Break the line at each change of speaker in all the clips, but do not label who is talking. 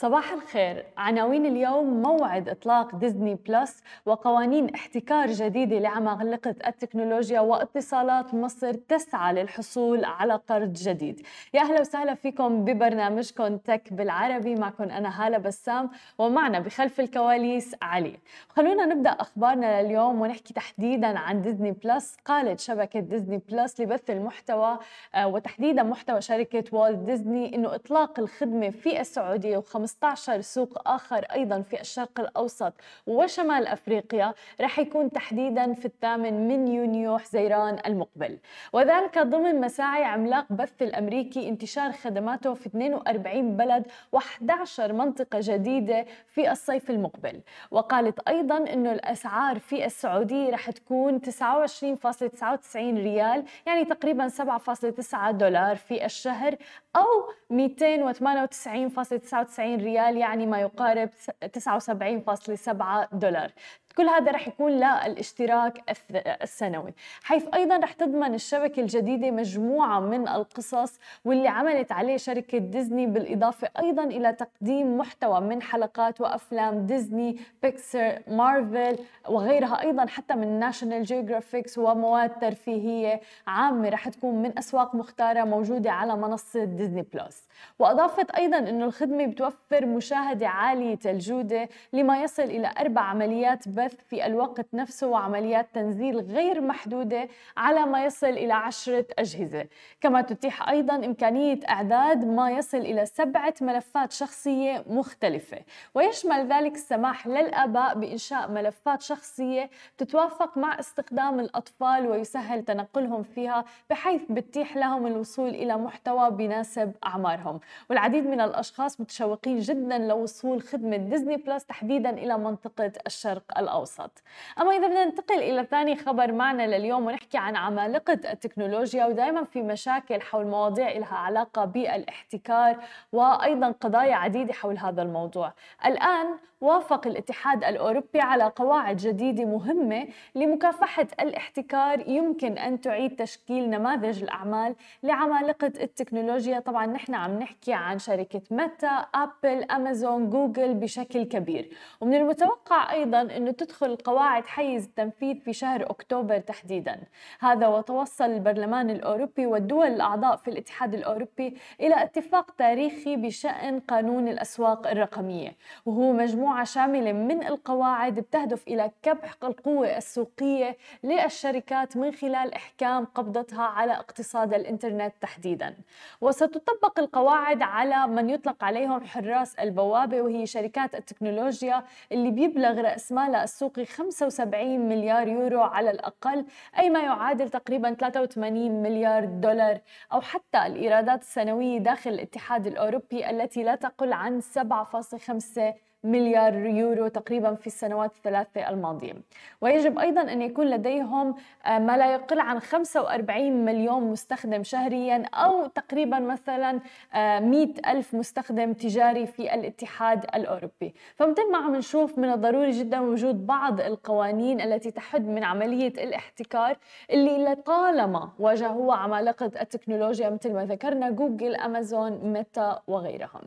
صباح الخير. عناوين اليوم موعد إطلاق Disney Plus وقوانين احتكار جديدة لعمالقة التكنولوجيا واتصالات مصر تسعى للحصول على قرض جديد. يا أهلا وسهلا فيكم ببرنامجكم Tech بالعربي. معكم أنا هالة بسام ومعنا بخلف الكواليس علي. خلونا نبدأ أخبارنا لليوم ونحكي تحديدا عن Disney Plus. قالت شبكة Disney Plus لبث المحتوى آه، وتحديدا محتوى شركة والت ديزني أنه إطلاق الخدمة في السعودية وخمس 15 سوق آخر أيضا في الشرق الأوسط وشمال أفريقيا رح يكون تحديدا في الثامن من يونيو حزيران المقبل. وذلك ضمن مساعي عملاق بث الأمريكي انتشار خدماته في 42 بلد و11 منطقة جديدة في الصيف المقبل. وقالت أيضا أنه الأسعار في السعودية رح تكون 29.99 ريال يعني تقريبا 7.9 دولار في الشهر أو 298.99 ريال يعني ما يقارب 79.7 دولار. كل هذا رح يكون للاشتراك السنوي حيث أيضا رح تضمن الشبكة الجديدة مجموعة من القصص واللي عملت عليه شركة ديزني بالإضافة أيضا إلى تقديم محتوى من حلقات وأفلام Disney Pixar Marvel وغيرها. أيضا حتى من National Geographics ومواد ترفيهية عامة رح تكون من أسواق مختارة موجودة على منصة ديزني بلس. وأضافت أيضا أنه الخدمة بتوفر مشاهدة عالية الجودة لما يصل إلى أربع عمليات بث في الوقت نفسه وعمليات تنزيل غير محدودة على ما يصل إلى عشرة أجهزة. كما تتيح أيضا إمكانية إعداد ما يصل إلى سبعة ملفات شخصية مختلفة. ويشمل ذلك السماح للآباء بإنشاء ملفات شخصية تتوافق مع استخدام الأطفال ويسهل تنقلهم فيها بحيث بتيح لهم الوصول إلى محتوى بيناسب أعمارهم. والعديد من الأشخاص متشوقين جدا لوصول خدمة ديزني بلس تحديدا إلى منطقة الشرق الأوسط. أما إذا بدنا ننتقل إلى ثاني خبر معنا لليوم ونحكي عن عمالقة التكنولوجيا ودائما في مشاكل حول مواضيع لها علاقة بالاحتكار وأيضا قضايا عديدة حول هذا الموضوع. الآن وافق الاتحاد الأوروبي على قواعد جديدة مهمة لمكافحة الاحتكار يمكن أن تعيد تشكيل نماذج الأعمال لعمالقة التكنولوجيا. طبعا نحن عم نحكي عن شركة ميتا أبل أمازون جوجل بشكل كبير. ومن المتوقع أيضا أنه تدخل القواعد حيز التنفيذ في شهر أكتوبر تحديدا. هذا وتوصل البرلمان الأوروبي والدول الأعضاء في الاتحاد الأوروبي إلى اتفاق تاريخي بشأن قانون الأسواق الرقمية. وهو مجموعة شاملة من القواعد بتهدف إلى كبح القوة السوقية للشركات من خلال إحكام قبضتها على اقتصاد الإنترنت تحديدا. وستطبق القواعد على من يطلق عليهم حراس البوابة وهي شركات التكنولوجيا اللي بيبلغ رأس مالها السوقي 75 مليار يورو على الأقل أي ما يعادل تقريبا 83 مليار دولار. أو حتى الإيرادات السنوية داخل الاتحاد الأوروبي التي لا تقل عن 7.5 مليار يورو تقريبا في السنوات الثلاثة الماضية. ويجب أيضا أن يكون لديهم آه، ما لا يقل عن 45 مليون مستخدم شهريا أو تقريبا مثلا 100 آه، ألف مستخدم تجاري في الاتحاد الأوروبي. فمثل ما عم نشوف من الضروري جدا وجود بعض القوانين التي تحد من عملية الاحتكار اللي لطالما واجهوها عمالقة التكنولوجيا مثل ما ذكرنا جوجل أمازون ميتا وغيرهم.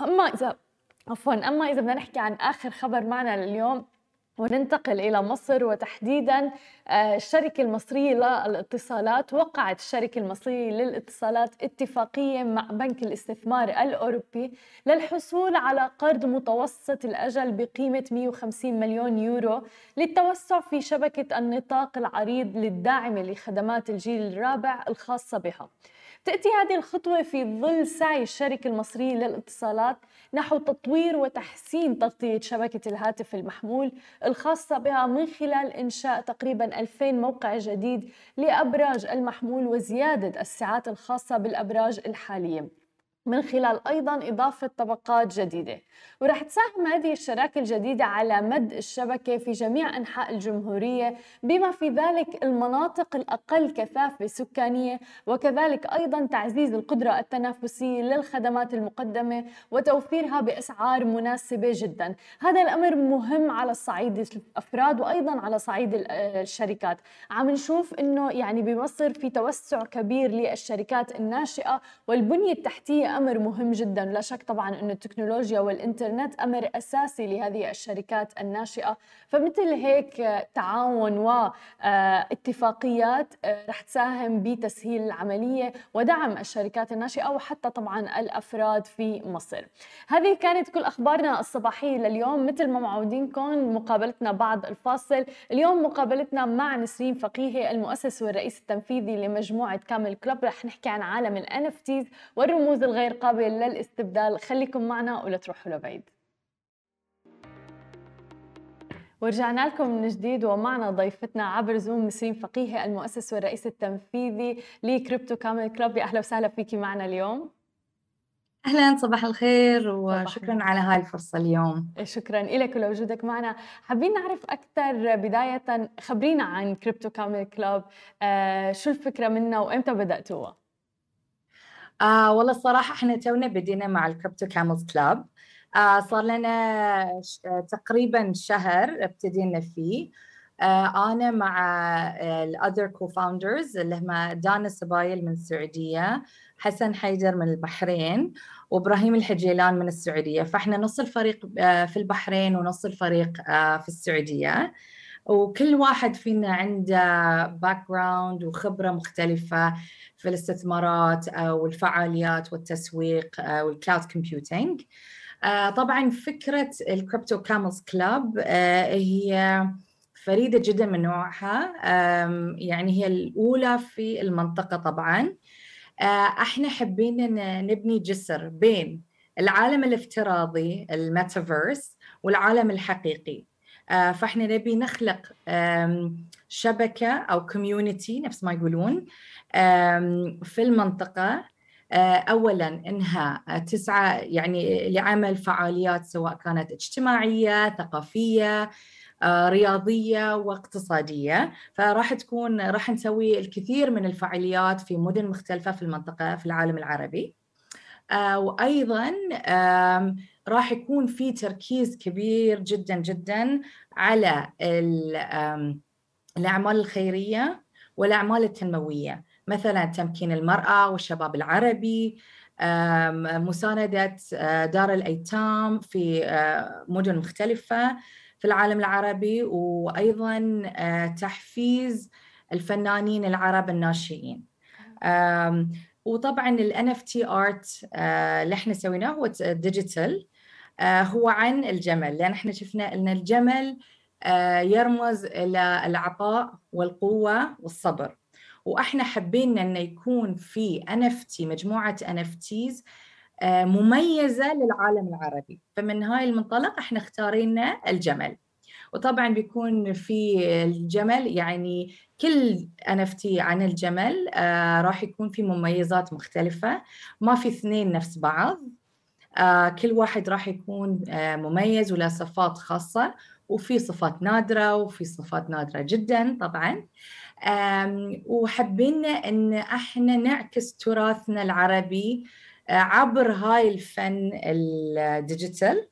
أما إذا عفوا. أما إذا بدنا نحكي عن آخر خبر معنا لليوم وننتقل إلى مصر وتحديدا آه، الشركة المصرية للاتصالات وقعت. الشركة المصرية للاتصالات اتفاقية مع بنك الاستثمار الأوروبي للحصول على قرض متوسط الأجل بقيمة 150 مليون يورو للتوسع في شبكة النطاق العريض للداعمة لخدمات الجيل الرابع الخاصة بها. تأتي هذه الخطوة في ظل سعي الشركة المصرية للاتصالات نحو تطوير وتحسين تغطية شبكة الهاتف المحمول الخاصة بها من خلال إنشاء تقريبا 2000 موقع جديد لأبراج المحمول وزيادة السعات الخاصة بالأبراج الحالية. من خلال أيضا إضافة طبقات جديدة. ورح تساهم هذه الشراكة الجديدة على مد الشبكة في جميع أنحاء الجمهورية بما في ذلك المناطق الأقل كثافة سكانية وكذلك أيضا تعزيز القدرة التنافسية للخدمات المقدمة وتوفيرها بأسعار مناسبة جدا. هذا الأمر مهم على صعيد الأفراد وأيضا على صعيد الشركات. عم نشوف أنه يعني بمصر في توسع كبير للشركات الناشئة والبنية التحتية أمر مهم جدا. لا شك طبعا انه التكنولوجيا والإنترنت أمر أساسي لهذه الشركات الناشئة. فمثل هيك تعاون واتفاقيات آه، رح تساهم بتسهيل العملية ودعم الشركات الناشئة وحتى طبعا الأفراد في مصر. هذه كانت كل أخبارنا الصباحية لليوم. مثل ما معودينكم مقابلتنا بعد الفاصل. اليوم مقابلتنا مع نسرين فقيهي المؤسس والرئيس التنفيذي لمجموعة كامل كلوب. رح نحكي عن عالم الان والرموز الغير قابله للاستبدال خليكم معنا ولا تروحوا لبعيد. ورجعنا لكم من جديد ومعنا ضيفتنا عبر Zoom نسرين فقيهي المؤسس والرئيس التنفيذي ل Crypto Camel Club يا أهلا وسهلا فيكي معنا اليوم.
أهلا صباح الخير وشكرا على هاي الفرصة اليوم.
شكرا لك ولوجودك معنا. حابين نعرف أكثر بداية خبرينا عن Crypto Camel Club آه شو الفكرة منها وإمتى بداتوها
آه والله الصراحة إحنا تونا بدينا مع ال Crypto Camels Club آه صار لنا تقريبا شهر ابتدينا فيه. آه أنا مع ال other co-founders اللي هم دانا سبايل من السعودية حسن حيدر من البحرين وإبراهيم الحجيلان من السعودية. فإحنا نص الفريق آه، في البحرين ونص الفريق آه، في السعودية. وكل واحد فينا عنده background وخبرة مختلفة في الاستثمارات والفعاليات والتسويق وال cloud computing طبعا فكرة ال Crypto Camels Club هي فريدة جدا من نوعها يعني هي الأولى في المنطقة طبعا. آه، إحنا حبينا نبني جسر بين العالم الافتراضي الميتافيرس والعالم الحقيقي. آه، فاحنا نبي نخلق شبكة أو community نفس ما يقولون في المنطقة. آه، اولا إنها تسعى يعني لعمل فعاليات سواء كانت اجتماعية ثقافية آه، رياضية واقتصادية. فراح تكون راح نسوي الكثير من الفعاليات في مدن مختلفة في المنطقة في العالم العربي. آه، وأيضا راح يكون في تركيز كبير جدا جدا على الأعمال الخيرية والأعمال التنموية. مثلا تمكين المرأة والشباب العربي مساندة آه، دار الأيتام في مدن مختلفة في العالم العربي وأيضا آه، تحفيز الفنانين العرب الناشئين. وطبعا ال NFT art آه، اللي إحنا سويناه هو ديجيتال آه، هو عن الجمل لأن إحنا شفنا إن الجمل يرمز إلى العطاء والقوة والصبر. وإحنا حبينا إنه يكون في NFT مجموعة NFTs آه، مميزة للعالم العربي. فمن هاي المنطلق إحنا اختارينا الجمل. وطبعا بيكون في الجمل يعني كل NFT عن الجمل آه راح يكون في مميزات مختلفة. ما في اثنين نفس بعض. آه كل واحد راح يكون آه مميز وله صفات خاصة وفي صفات نادرة وفي صفات نادرة جدا طبعا. وحبينا إن إحنا نعكس تراثنا العربي عبر هاي الفن الديجيتال.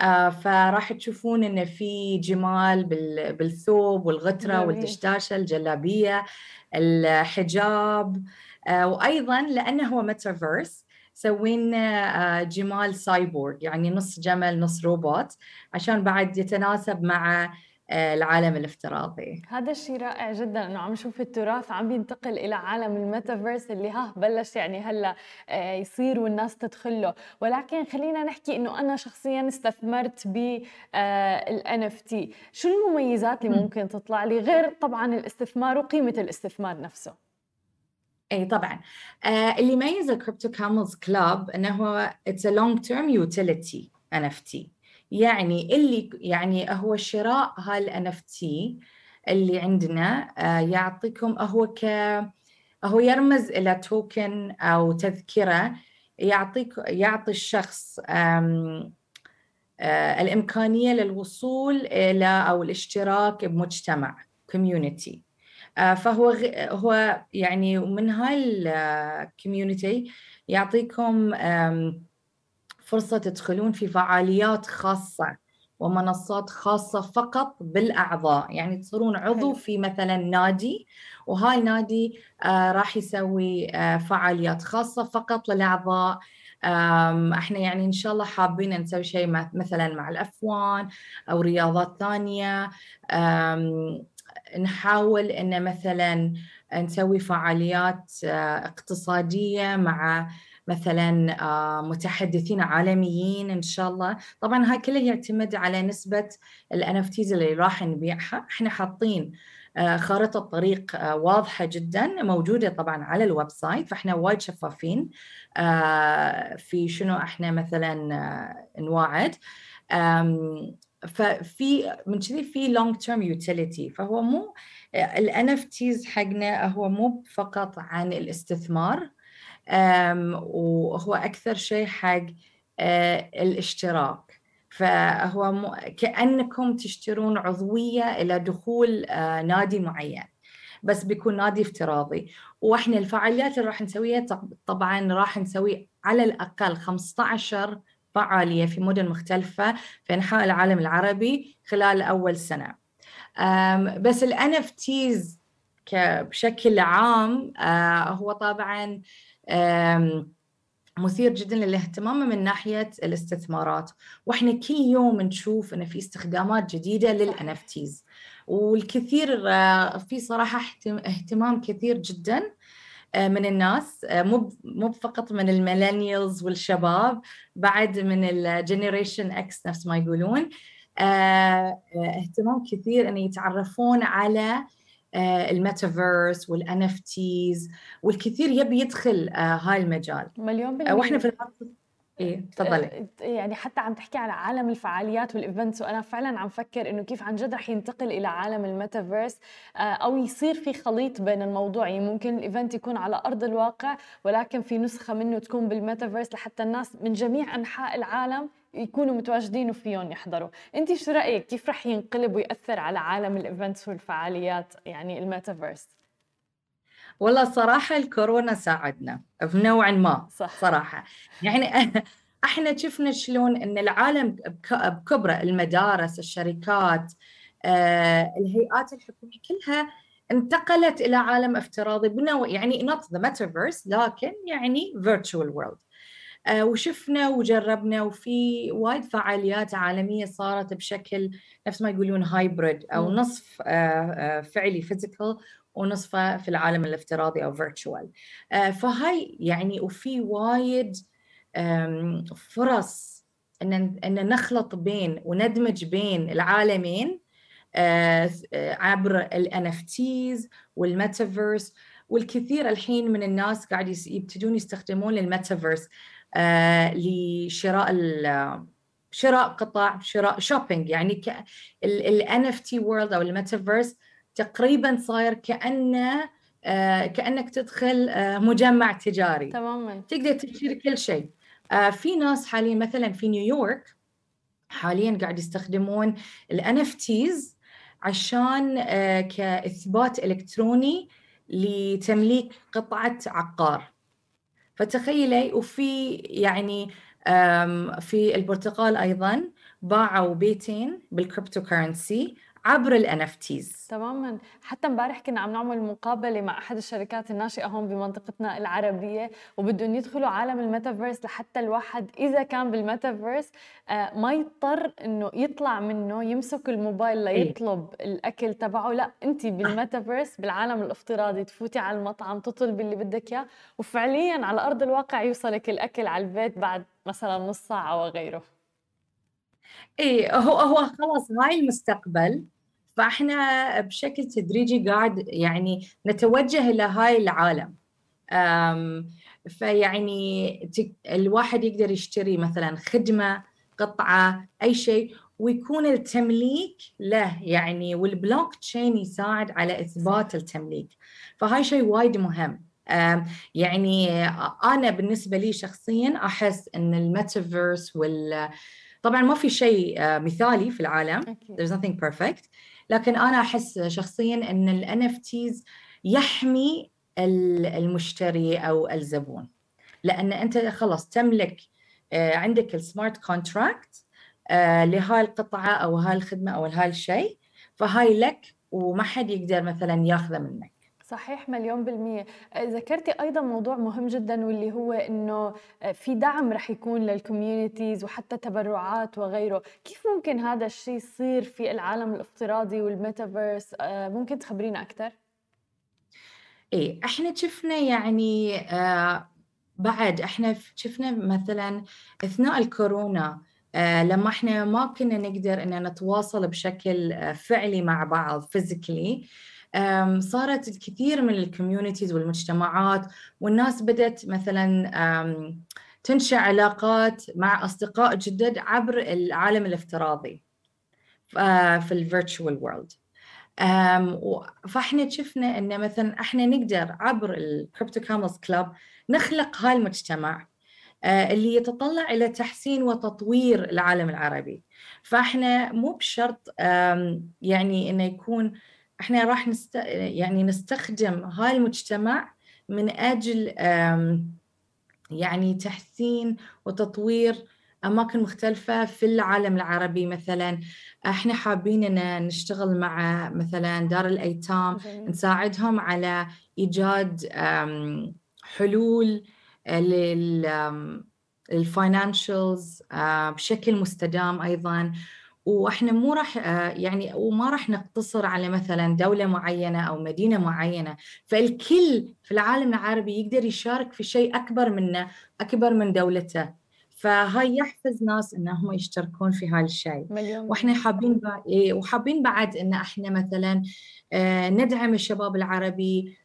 آه، فراح تشوفون انه في جمال بالثوب والغترة والدشداشة الجلابية الحجاب. آه، وأيضا لأنه هو ميتافيرس سوينا آه، جمال سايبورغ يعني نص جمل نص روبوت عشان بعد يتناسب مع العالم الافتراضي.
هذا الشيء رائع جدا إنه عم نشوف التراث عم بينتقل إلى عالم الميتافيرس اللي ها بلش يعني هلأ آه، يصير والناس تدخل له ولكن خلينا نحكي إنه أنا شخصيا استثمرت بال NFT شو المميزات اللي ممكن تطلع لي؟ غير طبعا الاستثمار وقيمة الاستثمار نفسه.
اي طبعا. آه اللي يميز ال Crypto Camels Club انه هو it's long term utility NFT يعني اللي يعني هو شراء هال NFT اللي عندنا آه، يعطيكم هو ك هو يرمز إلى token أو تذكرة يعطيك يعطي الشخص آه، الإمكانية للوصول إلى أو الاشتراك بمجتمع community فهو هو يعني من هاي ال community يعطيكم فرصة تدخلون في فعاليات خاصة ومنصات خاصة فقط بالأعضاء. يعني تصيرون عضو في مثلا نادي وهاي النادي آه راح يسوي آه فعاليات خاصة فقط للأعضاء. إحنا يعني إن شاء الله حابين نسوي شيء مثلا مع الأفوان أو رياضات ثانية. نحاول إن مثلا نسوي فعاليات آه، اقتصادية مع مثلا آه، متحدثين عالميين إن شاء الله. طبعا هاي كلها يعتمد على نسبة الان اللي راح نبيعها. إحنا حاطين آه، خارطة طريق واضحة جدا موجودة طبعا على ال website فإحنا وايد شفافين في شنو إحنا مثلا نواعد. ففي من كذي في long term utility فهو مو ال NFTs حقنا هو مو فقط عن الاستثمار وهو أكثر شيء حق آه، الاشتراك فهو. كأنكم تشترون عضوية إلى دخول آه، نادي معين بس بيكون نادي افتراضي وإحنا الفعاليات اللي راح نسويها طبعا راح نسوي على الأقل 15 فعاليه في مدن مختلفة في أنحاء العالم العربي خلال أول سنة. بس ال NFTs بشكل عام آه، هو طبعا مثير جدا للاهتمام من ناحية الاستثمارات. وإحنا كل يوم نشوف ان في استخدامات جديدة تيز والكثير آه، في صراحة اهتمام كثير جدا من الناس آه، مو مو فقط من ال millennials والشباب بعد من ال generation X نفس ما يقولون. اهتمام كثير إن يتعرفون على آه، ال metaverse وال NFTs والكثير يبي يدخل آه، هاي المجال.
مليون بالمية
وإحنا في إيه تفضلي
يعني حتى عم تحكي على عالم الفعاليات وال events وأنا فعلا عم فكر إنه كيف عن جد رح ينتقل إلى عالم الميتافيرس آه، أو يصير في خليط بين الموضوع. يعني ممكن ال event يكون على أرض الواقع ولكن في نسخة منه تكون بالميتافيرس لحتى الناس من جميع أنحاء العالم يكونوا متواجدين وفيهم يحضروا. انت شو رأيك؟ كيف رح ينقلب ويأثر على عالم ال events والفعاليات يعني الميتافيرس؟
والله صراحة الكورونا ساعدنا بنوع ما صح. صراحة. يعني إحنا شفنا شلون إن العالم بكبره المدارس الشركات آه، الهيئات الحكومية كلها انتقلت إلى عالم افتراضي بنوع يعني not the metaverse لكن يعني virtual world. آه، وشفنا وجربنا وفي وايد فعاليات عالمية صارت بشكل نفس ما يقولون hybrid أو نصف آه، آه، فعلي physical ونصفه في العالم الافتراضي أو virtual فهاي يعني وفي وايد فرص إن إن نخلط بين وندمج بين العالمين عبر ال NFTs وال metaverse. والكثير الحين من الناس قاعد يبتدون يستخدمون الميتافيرس آه، لشراء شراء قطع شراء shopping يعني ال NFT world أو الميتافيرس تقريبا صاير كأنه آه، كأنك تدخل آه، مجمع تجاري.
تماما.
تقدر تشتري كل شيء. في ناس حاليا مثلا في نيويورك حاليا قاعد يستخدمون الإن إف تيز عشان كإثبات إلكتروني لتمليك قطعة عقار. فتخيلي وفي يعني في البرتقال أيضا باعوا بيتين بال cryptocurrency عبر ال NFTs
تماما. حتى امبارح كنا عم نعمل مقابلة مع أحد الشركات الناشئة هون بمنطقتنا العربية وبدهم يدخلوا عالم الميتافيرس لحتى الواحد إذا كان بالميتافيرس آه، ما يضطر إنه يطلع منه يمسك الموبايل إيه. ليطلب الأكل تبعه. لا انت بالميتافيرس بالعالم الافتراضي تفوتي على المطعم تطلبي اللي بدك إياه وفعليا على أرض الواقع يوصلك الأكل على البيت بعد مثلا نص ساعة وغيره
إيه هو هو خلاص هاي المستقبل فاحنا بشكل تدريجي قاعد يعني نتوجه إلى هاي العالم. فيعني الواحد يقدر يشتري مثلا خدمة قطعة أي شيء ويكون التمليك له يعني والبلوك تشين يساعد على إثبات التمليك. فهاي شيء وايد مهم. يعني أنا بالنسبة لي شخصيا أحس إن الميتافيرس وال طبعا ما في شيء آه، مثالي في العالم. there's nothing perfect. لكن أنا أحس شخصيا إن ال NFTs يحمي المشتري أو الزبون. لأن أنت خلاص تملك آه، عندك ال smart contract آه، لهاي القطعة أو هاي الخدمة أو هاي الشيء فهاي لك وما حد يقدر مثلا ياخذه منك.
صحيح مليون بالمية. ذكرتي أيضا موضوع مهم جدا واللي هو أنه في دعم رح يكون لل communities وحتى تبرعات وغيره. كيف ممكن هذا الشيء يصير في العالم الافتراضي والميتافيرس؟ ممكن تخبرينا أكثر؟
إيه إحنا شفنا يعني آه بعد إحنا شفنا مثلا أثناء الكورونا آه لما إحنا ما كنا نقدر ان نتواصل بشكل آه فعلي مع بعض physically صارت الكثير من ال communities والمجتمعات والناس بدأت مثلا تنشأ علاقات مع أصدقاء جدد عبر العالم الافتراضي في ال virtual world فاحنا شفنا إن مثلا إحنا نقدر عبر ال Crypto Camels Club نخلق هاي المجتمع آه، اللي يتطلع إلى تحسين وتطوير العالم العربي. فإحنا مو بشرط يعني إنه يكون إحنا راح نست... يعني نستخدم هاي المجتمع من أجل يعني تحسين وتطوير أماكن مختلفة في العالم العربي مثلا. إحنا حابين إن نشتغل مع مثلا دار الأيتام نساعدهم على إيجاد حلول للفاينانشالز آه، بشكل مستدام أيضا. وإحنا مو راح آه، يعني وما راح نقتصر على مثلا دولة معينة أو مدينة معينة. فالكل في العالم العربي يقدر يشارك في شيء أكبر منه أكبر من دولته. فهاي يحفز ناس انهم يشتركون في هذا الشيء. وإحنا حابين إيه، وحابين بعد إن إحنا مثلا آه، ندعم الشباب العربي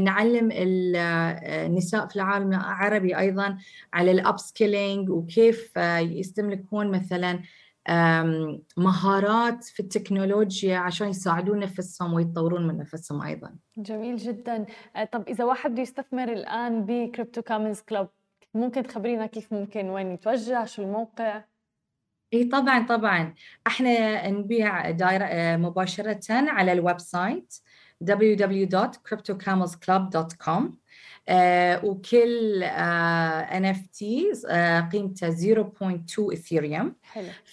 نعلم النساء في العالم العربي أيضا على ال app وكيف يستملكون مثلا مهارات في التكنولوجيا عشان يساعدون نفسهم ويتطورون من نفسهم أيضا.
جميل جدا، أه، طب إذا واحد بده يستثمر الآن ب Crypto Camels Club ممكن تخبرينا كيف ممكن وين يتوجه شو الموقع؟
إي طبعا طبعا إحنا نبيع أه، مباشرة على ال website www.cryptocamelsclub.com آه وكل آه NFT آه قيمته 0.2 Ethereum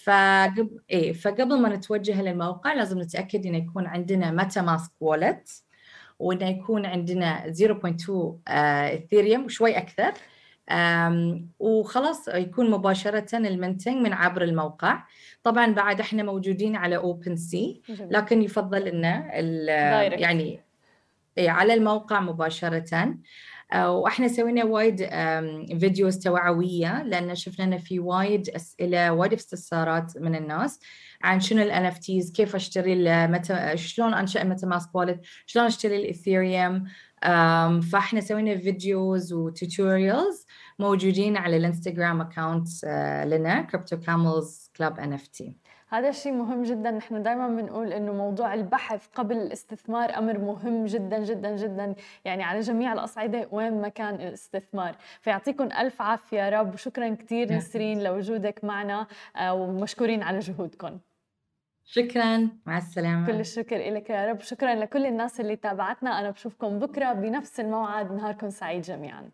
فقبل إيه فقبل ما نتوجه للموقع لازم نتأكد إنه يكون عندنا MetaMask wallet وإنه يكون عندنا 0.2 Ethereum وشوي أكثر. وخلاص يكون مباشرة ال minting من عبر الموقع. طبعا بعد إحنا موجودين على OpenSea لكن يفضل إنه يعني إيه، على الموقع مباشرة. آه، وإحنا سوينا وايد videos توعوية لأن شفنا إنه في وايد أسئلة وايد استفسارات من الناس عن شنو ال NFTs كيف أشتري المتا شلون أنشأ MetaMask wallet شلون أشتري ال Ethereum فإحنا سوينا videos و tutorials موجودين على ال Instagram account آه، لنا Crypto Camels Club NFT
هذا الشيء مهم جدا. نحن دائما بنقول إنه موضوع البحث قبل الاستثمار أمر مهم جدا جدا جدا. يعني على جميع الأصعدة وين ما كان الاستثمار. فيعطيكم ألف عافية يا رب. وشكرا كثير نسرين لوجودك معنا آه، ومشكورين على جهودكم.
شكرا. مع السلامة.
كل الشكر لك يا رب. شكرا لكل الناس اللي تابعتنا. أنا بشوفكم بكرة بنفس الموعد. نهاركم سعيد جميعاً.